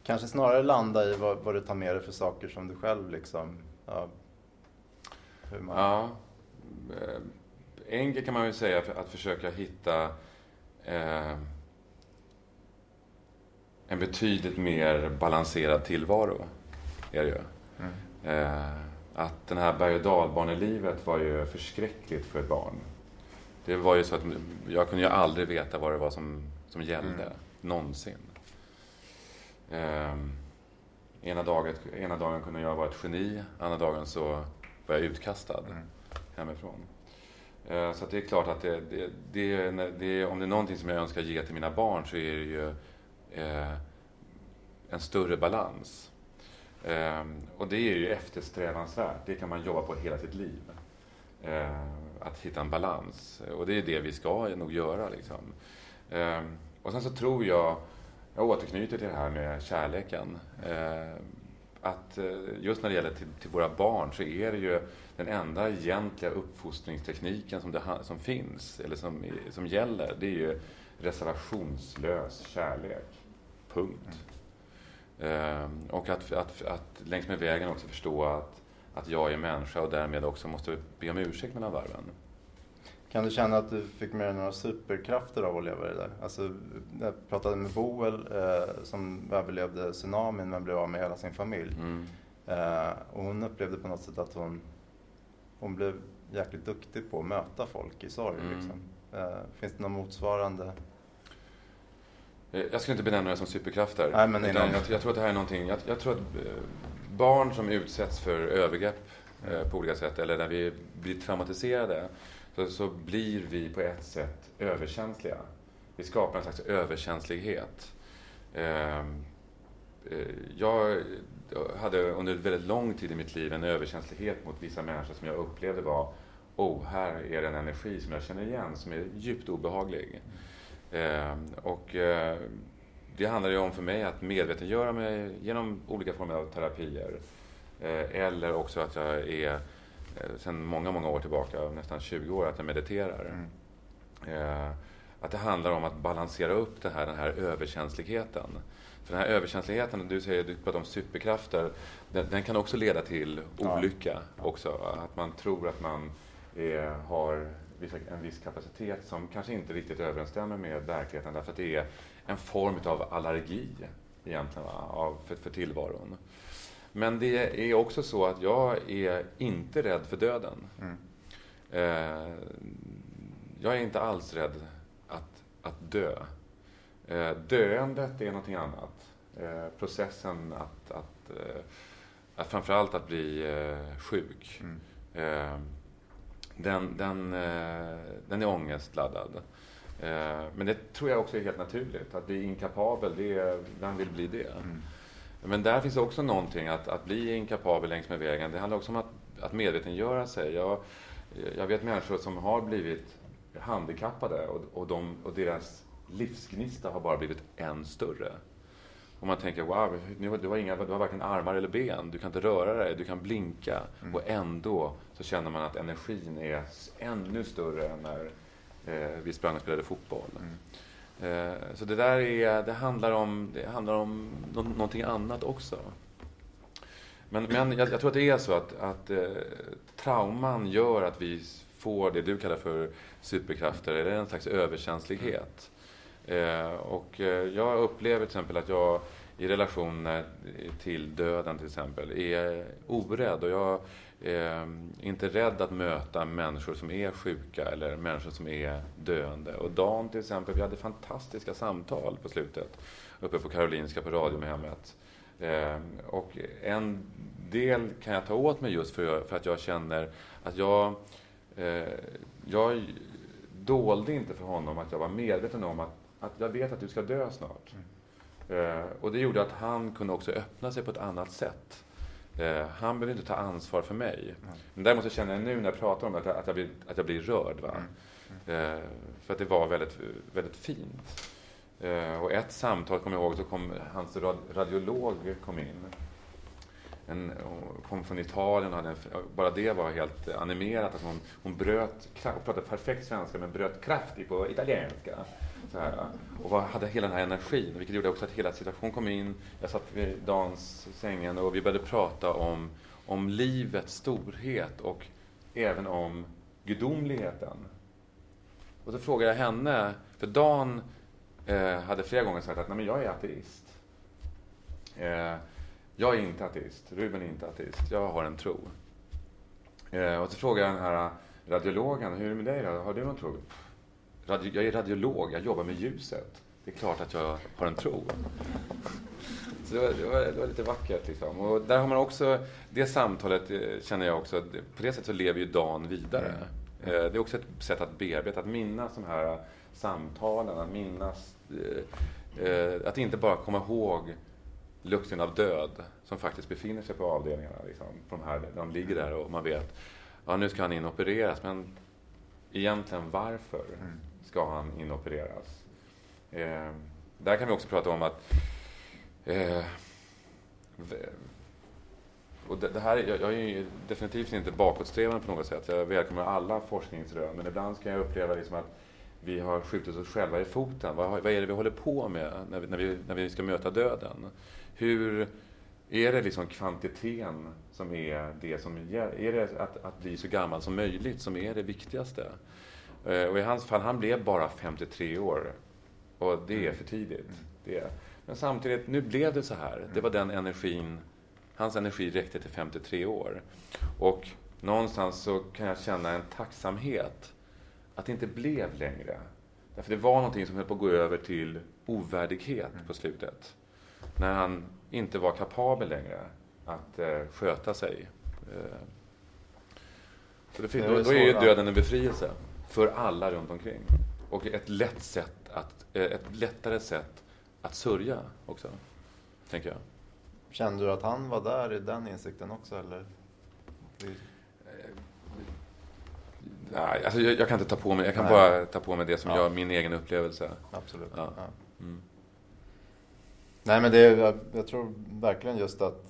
Kanske snarare landa i vad, vad du tar med dig för saker som du själv liksom, ja, hur man, Ja, eh, enkelt kan man väl säga att försöka hitta eh, en betydligt mer balanserad tillvaro. Är det ju. Mm. Eh, att den här berg och dalbanelivet var ju förskräckligt för ett barn. Det var ju så att jag kunde ju aldrig veta vad det var som, som gällde. Mm. Någonsin. Eh, ena, dagen, ena dagen kunde jag vara ett geni, andra dagen så var jag utkastad Mm. hemifrån. Eh, Så det är klart att det, det, det, det, om det är någonting som jag önskar ge till mina barn så är det ju eh, en större balans. Ehm, och det är ju eftersträvansvärt. Det kan man jobba på hela sitt liv. Ehm, att hitta en balans. Och det är det vi ska nog göra. Liksom. Ehm, och sen så tror jag, jag återknyter till det här med kärleken. Att eh, just när det gäller till, till våra barn så är det ju den enda egentliga uppfostringstekniken som, det, som finns, eller som, som gäller, det är ju reservationslös kärlek. Punkt. Ehm, och att, att, att längs med vägen också förstå att, att jag är människa och därmed också måste be om ursäkt mellan varven. Kan du känna att du fick med dig några superkrafter av att leva det där? Alltså, jag pratade med Boel eh, som överlevde tsunamin men blev av med hela sin familj. Mm. Eh, och hon upplevde på något sätt att hon, hon blev jäkligt duktig på att möta folk i sorg. Mm. Liksom. Eh, finns det någon motsvarande? Eh, Jag skulle inte benämna det som superkrafter. Nej, men utan jag, jag tror att det här är någonting, jag, jag tror att eh, barn som utsätts för övergrepp eh, på olika sätt, eller när vi blir traumatiserade, så, så blir vi på ett sätt överkänsliga. Vi skapar en slags överkänslighet. Ehm, eh, Jag hade under väldigt lång tid i mitt liv en överkänslighet mot vissa människor som jag upplevde var Oh, här är det en energi som jag känner igen som är djupt obehaglig. Eh, och eh, det handlar ju om för mig att medvetengöra mig genom olika former av terapier. Eh, eller också att jag är, eh, sedan många, många år tillbaka, nästan 20 år, att jag mediterar. Mm. Eh, att det handlar om att balansera upp det här, den här överkänsligheten. För den här överkänsligheten, du säger du pratar om superkrafter, den, den kan också leda till Ja. olycka också. Att man tror att man är, har vissa, en viss kapacitet som kanske inte riktigt överensstämmer med verkligheten därför att det är en form av allergi egentligen va, av, för, för tillvaron. Men det är också så att jag är inte rädd för döden. Mm. Eh, jag är inte alls rädd att, att dö. Eh, döendet är någonting annat. Eh, processen att, att, eh, att framförallt att bli eh, sjuk. Mm. Den, den, eh, den är ångestladdad. Eh, men det tror jag också är helt naturligt. Att bli inkapabel, det är, vem vill bli det? Mm. Men där finns också någonting, att, att bli inkapabel längs med vägen. Det handlar också om att, att medvetengöra sig. Jag, jag vet människor som har blivit handikappade och, och, de, och deras livsgnista har bara blivit än större. Och man tänker, wow, nu, du, har inga, du har varken armar eller ben, du kan inte röra dig, du kan blinka. Mm. Och ändå så känner man att energin är ännu större än när eh, vi sprang och spelade fotboll. Mm. Eh, så det där är, det handlar om, det handlar om nå, någonting annat också. Men, men jag, jag tror att det är så att, att eh, trauman gör att vi får det du kallar för superkrafter, eller en slags överkänslighet. Eh, och eh, jag upplever till exempel att jag i relationer eh, till döden till exempel är orädd och jag är inte rädd att möta människor som är sjuka eller människor som är döende. Och Dan till exempel, vi hade fantastiska samtal på slutet uppe på Karolinska på Radiumhemmet. Eh, och en del kan jag ta åt mig just för, för att jag känner att jag, eh, jag dolde inte för honom att jag var medveten om att, att jag vet att du ska dö snart. Eh, och det gjorde att han kunde också öppna sig på ett annat sätt. Eh, han behöver inte ta ansvar för mig. Men däremot så känner jag nu när jag pratar om det att jag, att jag, blir, att jag blir rörd. Va? Eh, för att det var väldigt, väldigt fint. Eh, och ett samtal kommer jag ihåg, så kom hans rad, radiolog kom in. En, kom från Italien och hade en, bara det var helt animerat. Att hon, hon bröt, hon pratade perfekt svenska men bröt kraftigt på italienska. Så här, och var, hade hela den här energin, vilket gjorde också att hela situationen kom in. Jag satt vid Dans sängen och vi började prata om, om livets storhet och även om gudomligheten. Och så frågade jag henne, för Dan eh, hade flera gånger sagt att Nej, men jag är ateist. Eh, jag är inte ateist, Ruben är inte ateist, jag har en tro. Eh, och så frågade jag den här radiologen, hur är det med dig då? Har du någon tro? Radio, jag är radiolog, jag jobbar med ljuset. Det är klart att jag har en tro. Så det var, det var, det var lite vackert. Liksom. Och där har man också, det samtalet eh, känner jag också, på det sättet så lever ju dagen vidare. Eh, Det är också ett sätt att bearbeta, att minnas de här samtalen, att minnas, eh, att inte bara komma ihåg lukten av död som faktiskt befinner sig på avdelningarna. Liksom, på de, här, de ligger där och man vet, ja nu ska han inopereras, men egentligen varför ska han inopereras? Eh, där kan vi också prata om att eh, och det, det här, jag, jag är ju definitivt inte bakåtsträvande på något sätt. Jag välkomnar alla forskningsrön, men ibland kan jag uppleva liksom att vi har skjutit oss själva i foten. Vad, vad är det vi håller på med när vi, när vi, när vi ska möta döden? Hur är det liksom kvantiteten som är det som gäller? Är det att, att bli så gammal som möjligt som är det viktigaste? Eh, Och i hans fall, han blev bara 53 år. Och det är för tidigt. Det är. Men samtidigt, nu blev det så här. Det var den energin, hans energi räckte till 53 år. Och någonstans så kan jag känna en tacksamhet att det inte blev längre. Därför det var någonting som höll på att gå över till ovärdighet på slutet. När han inte var kapabel längre att eh, sköta sig. Eh, så det, då, då är ju döden en befrielse för alla runt omkring. Och ett lätt sätt att, eh, ett lättare sätt att sörja också, tänker jag. Kände du att han var där i den insikten också eller? Det- Nej, alltså jag, jag kan inte ta på mig, jag kan Nej. bara ta på mig det som Ja. jag, min egen upplevelse. Absolut. Ja. Ja. Mm. Nej men det är, jag, jag tror verkligen just att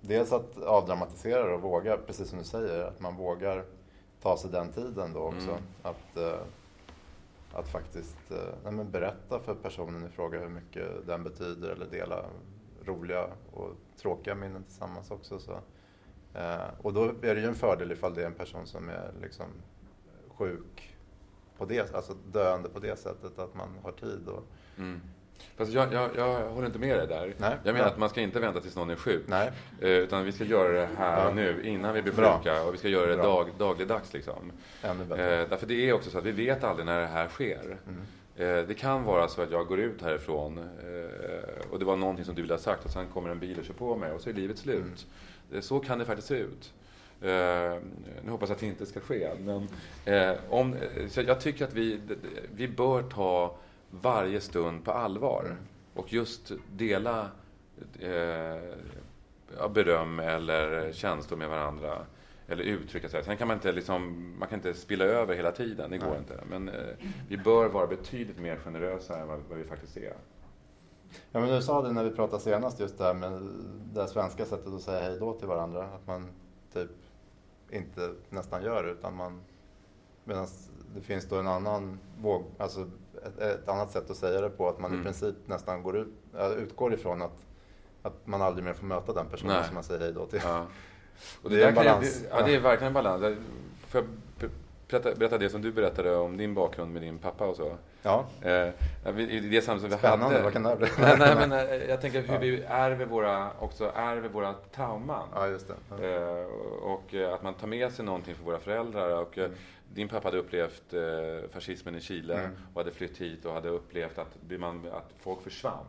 dels att avdramatisera och våga, precis som du säger, att man vågar ta sig den tiden då också. Mm. Att, eh, att faktiskt eh, nej, berätta för personen i fråga hur mycket den betyder eller dela roliga och tråkiga minnen tillsammans också. Så. Eh, och då är det ju en fördel ifall det är en person som är liksom sjuk på det, alltså döende på det sättet, att man har tid och Mm. Fast jag, jag, jag håller inte med dig där. Nej, jag menar bra. att man ska inte vänta tills någon är sjuk. Nej. Eh, Utan vi ska göra det här och nu, innan vi blir Bra. sjuka. Och vi ska göra det Bra. dag, dagligdags liksom. Ännu bättre. Eh, därför det är också så att vi vet aldrig när det här sker. Mm. Eh, det kan vara så att jag går ut härifrån eh, och det var någonting som du ville ha sagt och sen kommer en bil och kör på mig och så är livet slut. Mm. Eh, så kan det faktiskt se ut. Eh, nu hoppas jag att det inte ska ske. Men, eh, om, så jag tycker att vi, vi bör ta varje stund på allvar. Och just dela eh, beröm eller känslor med varandra. Eller uttrycka sig. Sen kan man inte, liksom, man kan inte spilla över hela tiden, det går Nej. inte. Men eh, vi bör vara betydligt mer generösa än vad, vad vi faktiskt är. Ja, men du sa det när vi pratade senast, just det här med det svenska sättet att säga hej då till varandra. Att man typ inte nästan gör utan man... Medan det finns då en annan våg, alltså ett, ett annat sätt att säga det på, att man Mm. i princip nästan går ut, utgår ifrån att, att man aldrig mer får möta den personen Nej. som man säger hej då till. Ja. Och Det är en balans. Det, ja, det är verkligen en balans. Får jag be- berätta, berätta det som du berättade om din bakgrund med din pappa och så? Ja, Eh, I det samtal vi spännande. hade... Vad kan det här bli? nej, nej, men eh, jag tänker hur Ja. vi ärver våra, också ärver våra trauman. Ja, just det. Ja. Eh, och att man tar med sig någonting för våra föräldrar. Och, eh, Mm. Din pappa hade upplevt eh, fascismen i Chile Mm. och hade flytt hit och hade upplevt att, man, att folk försvann.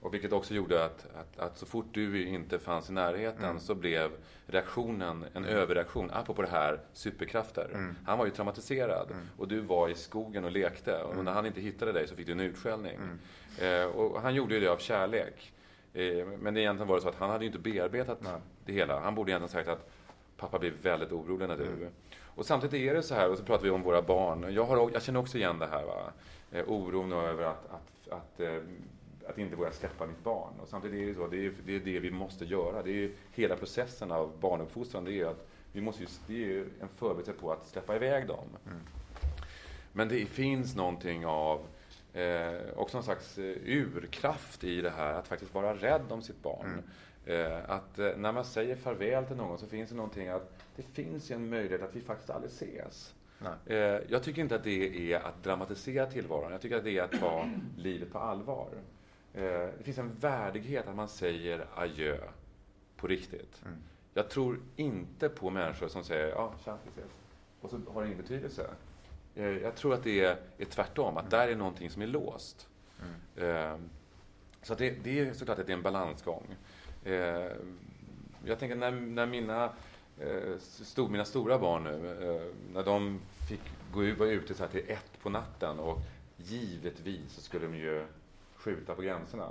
Och vilket också gjorde att, att, att så fort du inte fanns i närheten Mm. så blev reaktionen en Mm. överreaktion, apropå det här superkrafter. Mm. Han var ju traumatiserad Mm. och du var i skogen och lekte och Mm. när han inte hittade dig så fick du en utskällning. Mm. Eh, och han gjorde ju det av kärlek. Eh, men det egentligen var det så att han hade ju inte bearbetat det hela. Han borde egentligen sagt att pappa blir väldigt orolig när du... Och samtidigt är det så här, och så pratar vi om våra barn. Jag, har, jag känner också igen det här. Va? Eh, oron över att, att, att, eh, att inte våga släppa mitt barn. Och samtidigt är det så, det är, det är det vi måste göra. Det är ju hela processen av barnuppfostran. Det är ju att vi måste ju, det är ju en förberedelse på att släppa iväg dem. Mm. Men det finns någonting av eh, också någon slags eh, urkraft i det här, att faktiskt vara rädd om sitt barn. Mm. Eh, att eh, när man säger farväl till någon så finns det någonting att det finns en möjlighet att vi faktiskt aldrig ses. Nej. Eh, jag tycker inte att det är att dramatisera tillvaron. Jag tycker att det är att ta livet på allvar. Det finns en värdighet att man säger adjö på riktigt. Mm. Jag tror inte på människor som säger ja, tja, vi ses. Och så har det ingen betydelse. Jag tror att det är, är tvärtom, att där är någonting som är låst. Mm. Så det, det är såklart att det är en balansgång. Eh, Jag tänker när, när mina, eh, stor, mina stora barn nu, eh, när de fick gå ut, vara ute så här till ett på natten och givetvis så skulle de ju skjuta på gränserna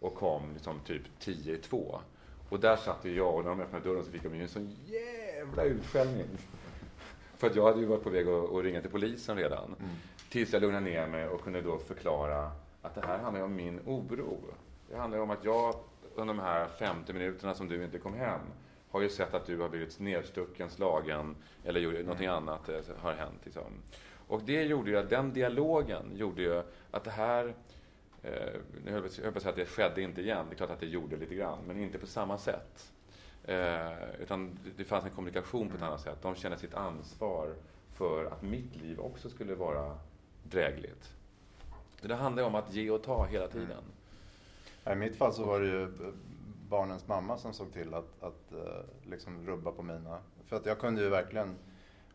och kom liksom typ tio i två. Och där satt ju jag och när de öppnade dörren så fick de ju en sån jävla utskällning. För att jag hade ju varit på väg att, att ringa till polisen redan. Mm. Tills jag lugnade ner mig och kunde då förklara att det här handlar om min oro. Det handlar om att jag under de här 50 minuterna som du inte kom hem har ju sett att du har blivit nedstucken, slagen eller gjort någonting annat eh, har hänt. Liksom. Och det gjorde ju att den dialogen gjorde ju att det här Eh, nu höll jag på att säga att det skedde inte igen. Det är klart att det gjorde lite grann, men inte på samma sätt. Eh, utan det, det fanns en kommunikation på ett annat sätt. De kände sitt ansvar för att mitt liv också skulle vara drägligt. Så det handlar om att ge och ta hela tiden. I mitt fall så var det ju barnens mamma som såg till att, att eh, liksom rubba på mina... För att jag kunde ju verkligen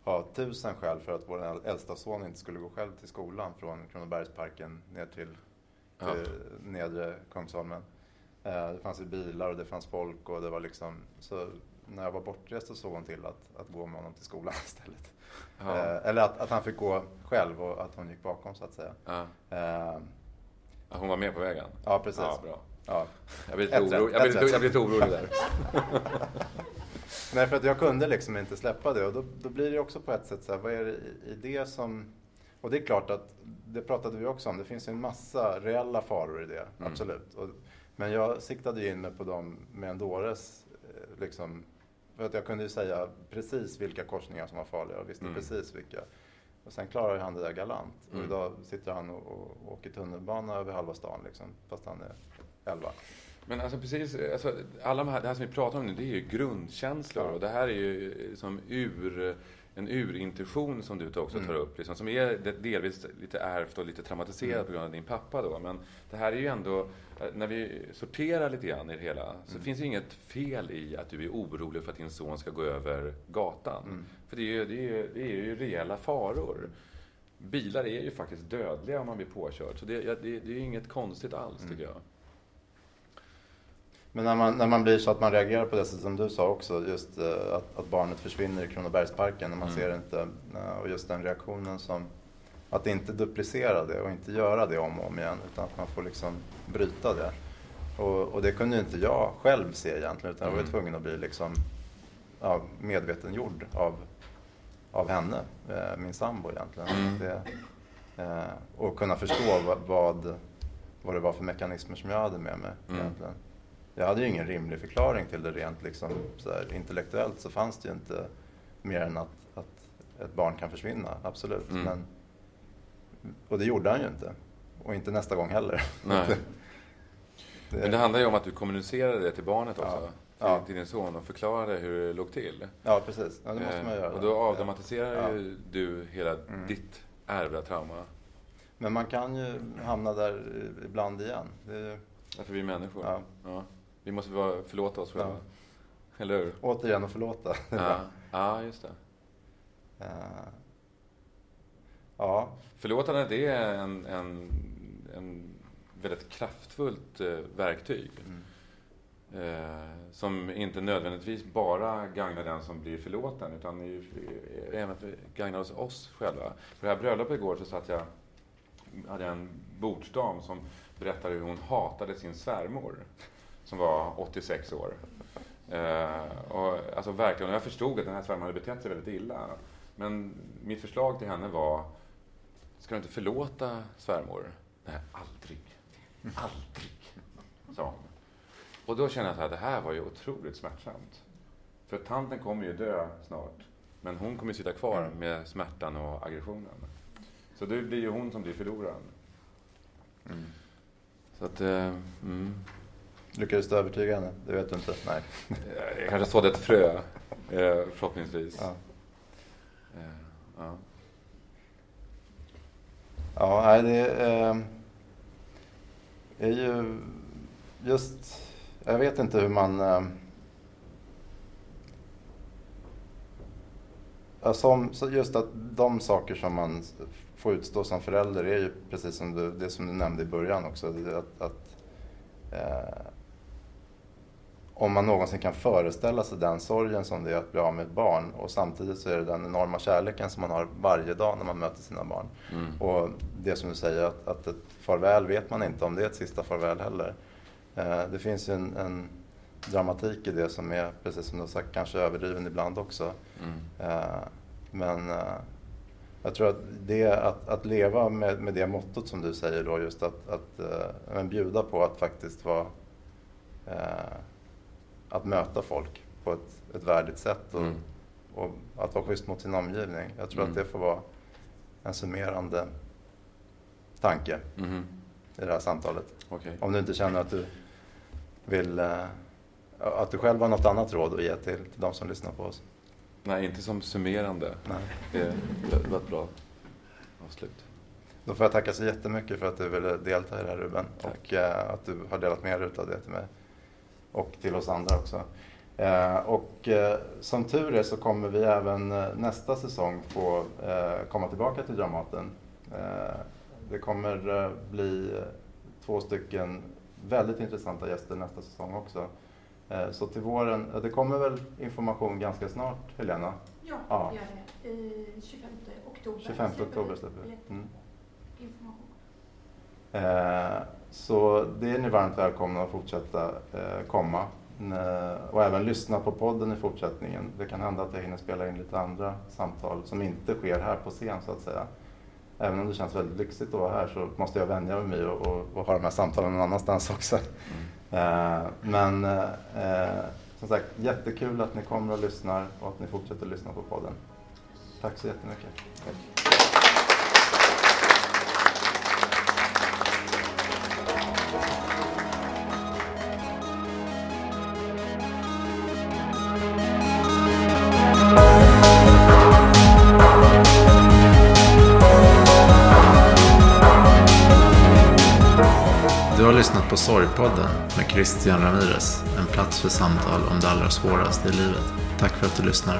ha tusen skäl för att vår äldsta son inte skulle gå själv till skolan från Kronobergsparken ner till, Ja. till nedre Kungsholmen. Eh, Det fanns ju bilar och det fanns folk och det var liksom... Så när jag var bortrest så såg hon till att, att gå med honom till skolan istället. Ja. Eh, Eller att, att han fick gå själv och att hon gick bakom så att säga. Ja. Ja, Hon var med på vägen? Ja, precis. Ja, bra. Ja. Jag blir lite, oro, jag blir lite, jag blir lite orolig där. Nej, för att jag kunde liksom inte släppa det och då, då blir det också på ett sätt så här, vad är det i, i det som... Och det är klart att, det pratade vi också om, det finns ju en massa reella faror i det, Mm. absolut. Och, men jag siktade ju in mig på dem med en dåres, eh, liksom, för att jag kunde ju säga precis vilka korsningar som var farliga och visste Mm. precis vilka. Och sen klarar han det där galant. Mm. Och idag sitter han och, och åker tunnelbana över halva stan liksom, fast han är 11. Men alltså precis, alltså, alla de här, det här som vi pratar om nu, det är ju grundkänslor. Ja. Och det här är ju som ur, en urintuition som du också Mm. tar upp, liksom, som är delvis lite ärvt och lite traumatiserat Mm. på grund av din pappa då. Men det här är ju ändå, eh, när vi sorterar lite grann i det hela, så Mm. finns det ju inget fel i att du är orolig för att din son ska gå över gatan. Mm. För det är, ju, det, är ju, det är ju reella faror. Bilar är ju faktiskt dödliga om man blir påkörd. Så det, det, det är ju inget konstigt alls, Mm. tycker jag. Men när man, när man blir så att man reagerar på det sättet som du sa också, just eh, att, att barnet försvinner i Kronobergsparken när man Mm. ser det inte. eh, Och just den reaktionen som, att inte duplicera det och inte göra det om och om igen utan att man får liksom bryta det. Och, och det kunde ju inte jag själv se egentligen utan jag var ju Mm. tvungen att bli liksom, ja, medvetengjord av, av henne, eh, min sambo egentligen. Mm. Det, eh, och kunna förstå vad, vad, vad det var för mekanismer som jag hade med mig Mm. egentligen. Jag hade ju ingen rimlig förklaring till det rent liksom, så här, intellektuellt så fanns det ju inte mer än att, att ett barn kan försvinna, absolut. Mm. Men, och det gjorde han ju inte. Och inte nästa gång heller. Det- Men det handlar ju om att du kommunicerade det till barnet också. Ja. Till, Ja. till din son och förklarade hur det låg till. Ja, precis. Ja, det måste man Eh, göra. Och då avdramatiserar Ja. ju du hela Mm. ditt ärvda trauma. Men man kan ju hamna där ibland igen. Det är ju, Därför vi är människor. Ja. Ja. Vi måste bara förlåta oss själva. Eller hur? återigen att förlåta. Det Ja. ja, just det. Eh, Ja, Förlåtandet är en, en, en väldigt kraftfullt eh, verktyg. Mm. Eh, som inte nödvändigtvis bara gagnar den som blir förlåten utan är, är, även gagnar oss, oss själva. På det här bröllopet igår så satt jag, hade jag en bordsdam som berättade hur hon hatade sin svärmor som var 86 år. Eh, och, alltså verkligen, och jag förstod att den här svärmor hade betett sig väldigt illa. Men mitt förslag till henne var, ska du inte förlåta svärmor? Nej, aldrig. Aldrig, sa hon. Och då kände jag här, det här var ju otroligt smärtsamt. För tanten kommer ju dö snart. Men hon kommer sitta kvar med smärtan och aggressionen. Så det blir ju hon som blir förloraren. Mm. Så att, eh, mm. Lyckades du övertyga henne? Det vet du inte? Nej. Jag kanske sådde ett frö, eh, förhoppningsvis. Ja. Eh, ja. Ja, nej, det eh, är ju just... Jag vet inte hur man... Eh, som, så just att de saker som man får utstå som förälder är ju precis som du, det som du nämnde i början också. Att, att, eh, om man någonsin kan föreställa sig den sorgen som det är att bli av med ett barn och samtidigt så är det den enorma kärleken som man har varje dag när man möter sina barn. Mm. Och det som du säger, att, att ett farväl vet man inte om det är ett sista farväl heller. Eh, det finns ju en, en dramatik i det som är, precis som du har sagt, kanske överdriven ibland också. Mm. Eh, men eh, jag tror att det att, att leva med, med det mottot som du säger då, just att, att eh, bjuda på att faktiskt vara eh, att möta folk på ett, ett värdigt sätt och, Mm. och att vara schysst mot sin omgivning. Jag tror Mm. att det får vara en summerande tanke Mhm. i det här samtalet. Okej. Om du inte känner att du vill eh, att du själv har något annat råd att ge till, till de som lyssnar på oss. Nej, inte som summerande. Nej. Det det var ett bra avslut. Då får jag tacka så jättemycket för att du ville delta i det här Ruben Tack. och eh, att du har delat med dig av det till mig och till oss andra också. Eh, och eh, som tur är så kommer vi även eh, nästa säsong få komma tillbaka till Dramaten. Det kommer bli två stycken väldigt intressanta gäster nästa säsong också. Så till våren, det kommer väl information ganska snart Helena? Ja, Ja. det gör det. I 25 oktober. 25 släpper vi oktober släpper vi. Mm. Information. Så det är ni varmt välkomna att fortsätta eh, komma. Eh, Och även lyssna på podden i fortsättningen. Det kan hända att jag hinner spela in lite andra samtal som inte sker här på scen så att säga. Även om det känns väldigt lyxigt att vara här så måste jag vänja mig och, och, och ha de här samtalen någon annanstans också. Eh, Men som sagt, jättekul att ni kommer och lyssnar och att ni fortsätter lyssna på podden. Tack så jättemycket. på Christian Ramirez. En plats för samtal om det allra svåraste i livet. Tack för att du lyssnar.